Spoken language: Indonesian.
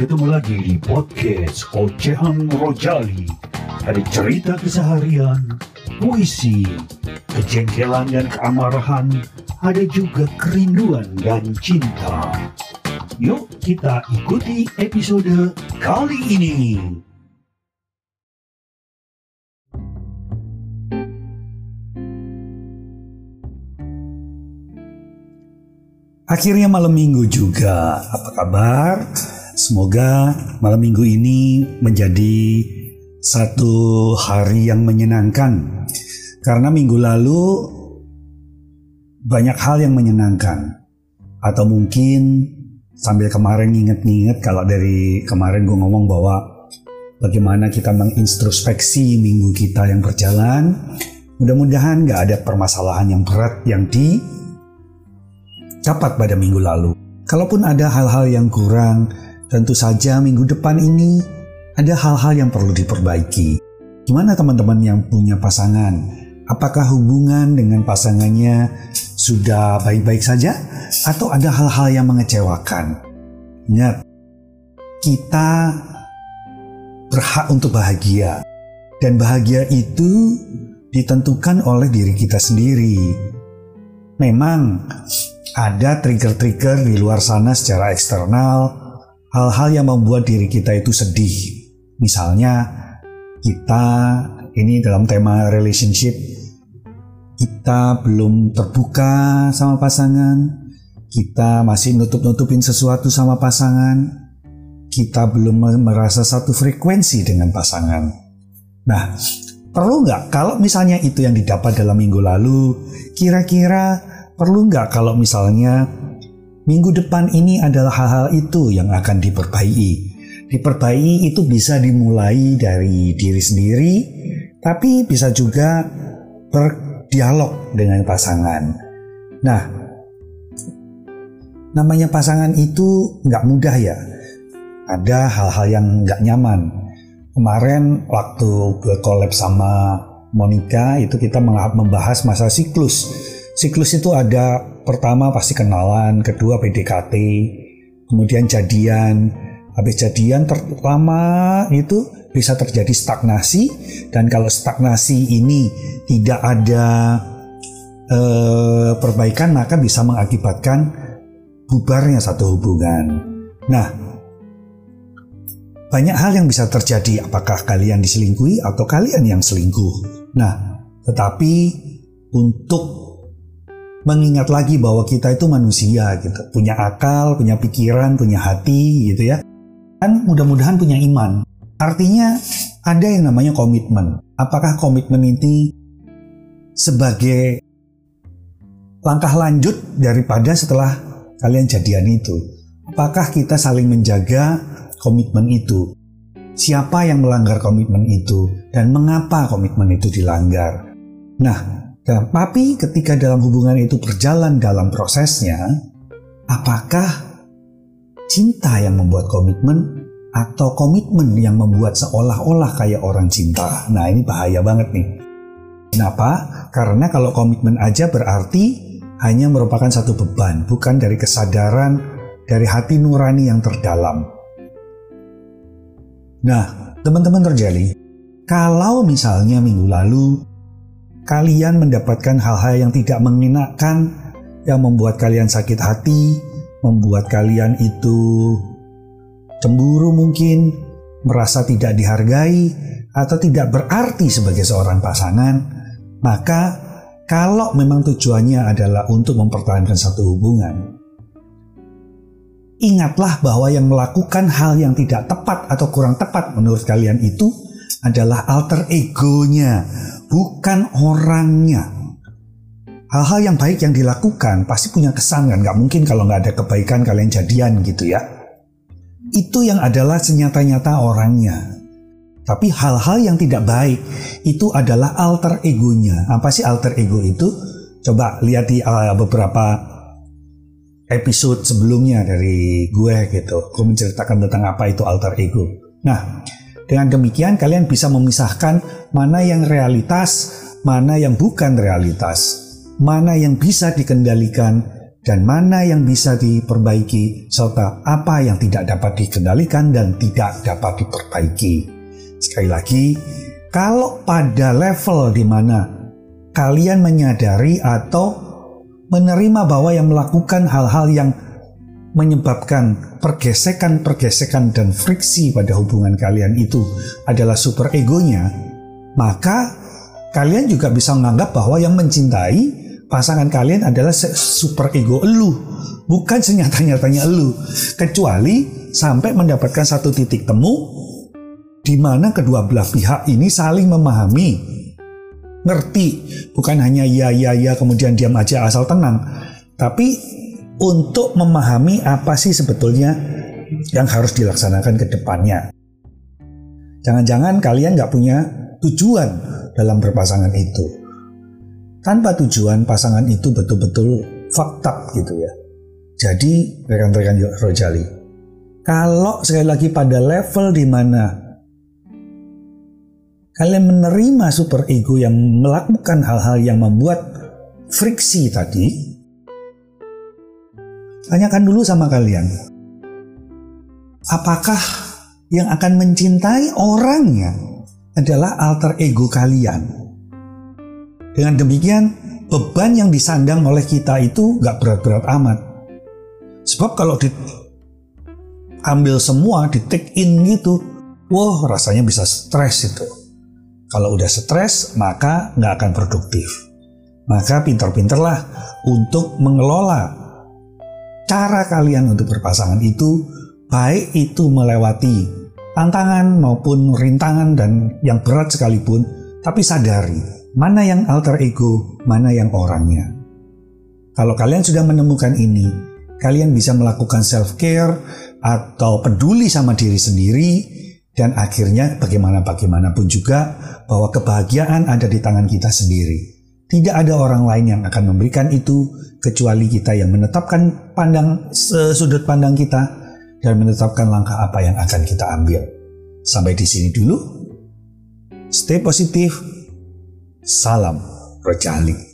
ketemu lagi di podcast Ocehan Rojali. Ada cerita keseharian, puisi, kejengkelan dan keamarahan, ada juga kerinduan dan cinta. Yuk kita ikuti episode kali ini. Akhirnya malam minggu juga. Apa kabar? Semoga malam minggu ini menjadi satu hari yang menyenangkan. Karena minggu lalu banyak hal yang menyenangkan. Atau mungkin sambil kemarin nginget-nginget kalau dari kemarin gue ngomong bahwa bagaimana kita mengintrospeksi minggu kita yang berjalan. Mudah-mudahan gak ada permasalahan yang berat yang di dapat pada minggu lalu. Kalaupun ada hal-hal yang kurang, tentu saja minggu depan ini ada hal-hal yang perlu diperbaiki. Gimana teman-teman yang punya pasangan? Apakah hubungan dengan pasangannya sudah baik-baik saja atau ada hal-hal yang mengecewakan? Ingat, kita berhak untuk bahagia dan bahagia itu ditentukan oleh diri kita sendiri. Memang ada trigger-trigger di luar sana secara eksternal, hal-hal yang membuat diri kita itu sedih. Misalnya, kita ini dalam tema relationship, kita belum terbuka sama pasangan, kita masih nutup-nutupin sesuatu sama pasangan, kita belum merasa satu frekuensi dengan pasangan. Nah, perlu nggak kalau misalnya itu yang didapat dalam minggu lalu, kira-kira Perlu nggak kalau misalnya minggu depan ini adalah hal-hal itu yang akan diperbaiki? Diperbaiki itu bisa dimulai dari diri sendiri, tapi bisa juga berdialog dengan pasangan. Nah, namanya pasangan itu nggak mudah ya. Ada hal-hal yang nggak nyaman. Kemarin waktu gue collab sama Monica itu kita membahas masa siklus Siklus itu ada pertama pasti kenalan, kedua PDKT, kemudian jadian. Habis jadian pertama itu bisa terjadi stagnasi dan kalau stagnasi ini tidak ada eh, perbaikan maka bisa mengakibatkan bubarnya satu hubungan. Nah, banyak hal yang bisa terjadi apakah kalian diselingkuhi atau kalian yang selingkuh. Nah, tetapi untuk mengingat lagi bahwa kita itu manusia gitu, punya akal, punya pikiran, punya hati gitu ya. Dan mudah-mudahan punya iman. Artinya ada yang namanya komitmen. Apakah komitmen ini sebagai langkah lanjut daripada setelah kalian jadian itu? Apakah kita saling menjaga komitmen itu? Siapa yang melanggar komitmen itu dan mengapa komitmen itu dilanggar? Nah, tapi ketika dalam hubungan itu berjalan dalam prosesnya, apakah cinta yang membuat komitmen atau komitmen yang membuat seolah-olah kayak orang cinta? Nah ini bahaya banget nih. Kenapa? Karena kalau komitmen aja berarti hanya merupakan satu beban, bukan dari kesadaran dari hati nurani yang terdalam. Nah, teman-teman terjadi, kalau misalnya minggu lalu kalian mendapatkan hal-hal yang tidak mengenakan, yang membuat kalian sakit hati, membuat kalian itu cemburu mungkin, merasa tidak dihargai, atau tidak berarti sebagai seorang pasangan, maka kalau memang tujuannya adalah untuk mempertahankan satu hubungan, ingatlah bahwa yang melakukan hal yang tidak tepat atau kurang tepat menurut kalian itu adalah alter egonya, bukan orangnya. Hal-hal yang baik yang dilakukan pasti punya kesan kan, nggak mungkin kalau nggak ada kebaikan kalian jadian gitu ya. Itu yang adalah senyata-nyata orangnya. Tapi hal-hal yang tidak baik itu adalah alter egonya. Apa sih alter ego itu? Coba lihat di uh, beberapa episode sebelumnya dari gue gitu. Gue menceritakan tentang apa itu alter ego. Nah, dengan demikian kalian bisa memisahkan mana yang realitas, mana yang bukan realitas, mana yang bisa dikendalikan, dan mana yang bisa diperbaiki, serta apa yang tidak dapat dikendalikan dan tidak dapat diperbaiki. Sekali lagi, kalau pada level di mana kalian menyadari atau menerima bahwa yang melakukan hal-hal yang menyebabkan pergesekan-pergesekan dan friksi pada hubungan kalian itu adalah super egonya, maka kalian juga bisa menganggap bahwa yang mencintai pasangan kalian adalah super ego elu, bukan senyata-nyatanya elu. Kecuali sampai mendapatkan satu titik temu di mana kedua belah pihak ini saling memahami, ngerti, bukan hanya ya ya ya kemudian diam aja asal tenang, tapi untuk memahami apa sih sebetulnya yang harus dilaksanakan ke depannya. Jangan-jangan kalian nggak punya tujuan dalam berpasangan itu tanpa tujuan pasangan itu betul-betul fakta gitu ya. Jadi rekan-rekan Rojali, kalau sekali lagi pada level di mana kalian menerima super ego yang melakukan hal-hal yang membuat friksi tadi, tanyakan dulu sama kalian, apakah yang akan mencintai orangnya adalah alter ego kalian? Dengan demikian, beban yang disandang oleh kita itu gak berat-berat amat. Sebab kalau diambil semua, di take in gitu, wah rasanya bisa stres itu. Kalau udah stres, maka nggak akan produktif. Maka pinter-pinterlah untuk mengelola cara kalian untuk berpasangan itu, baik itu melewati tantangan maupun rintangan dan yang berat sekalipun, tapi sadari mana yang alter ego, mana yang orangnya. Kalau kalian sudah menemukan ini, kalian bisa melakukan self-care atau peduli sama diri sendiri, dan akhirnya bagaimana-bagaimanapun juga bahwa kebahagiaan ada di tangan kita sendiri. Tidak ada orang lain yang akan memberikan itu kecuali kita yang menetapkan pandang sudut pandang kita dan menetapkan langkah apa yang akan kita ambil. Sampai di sini dulu. Stay positif, Salam Rojali.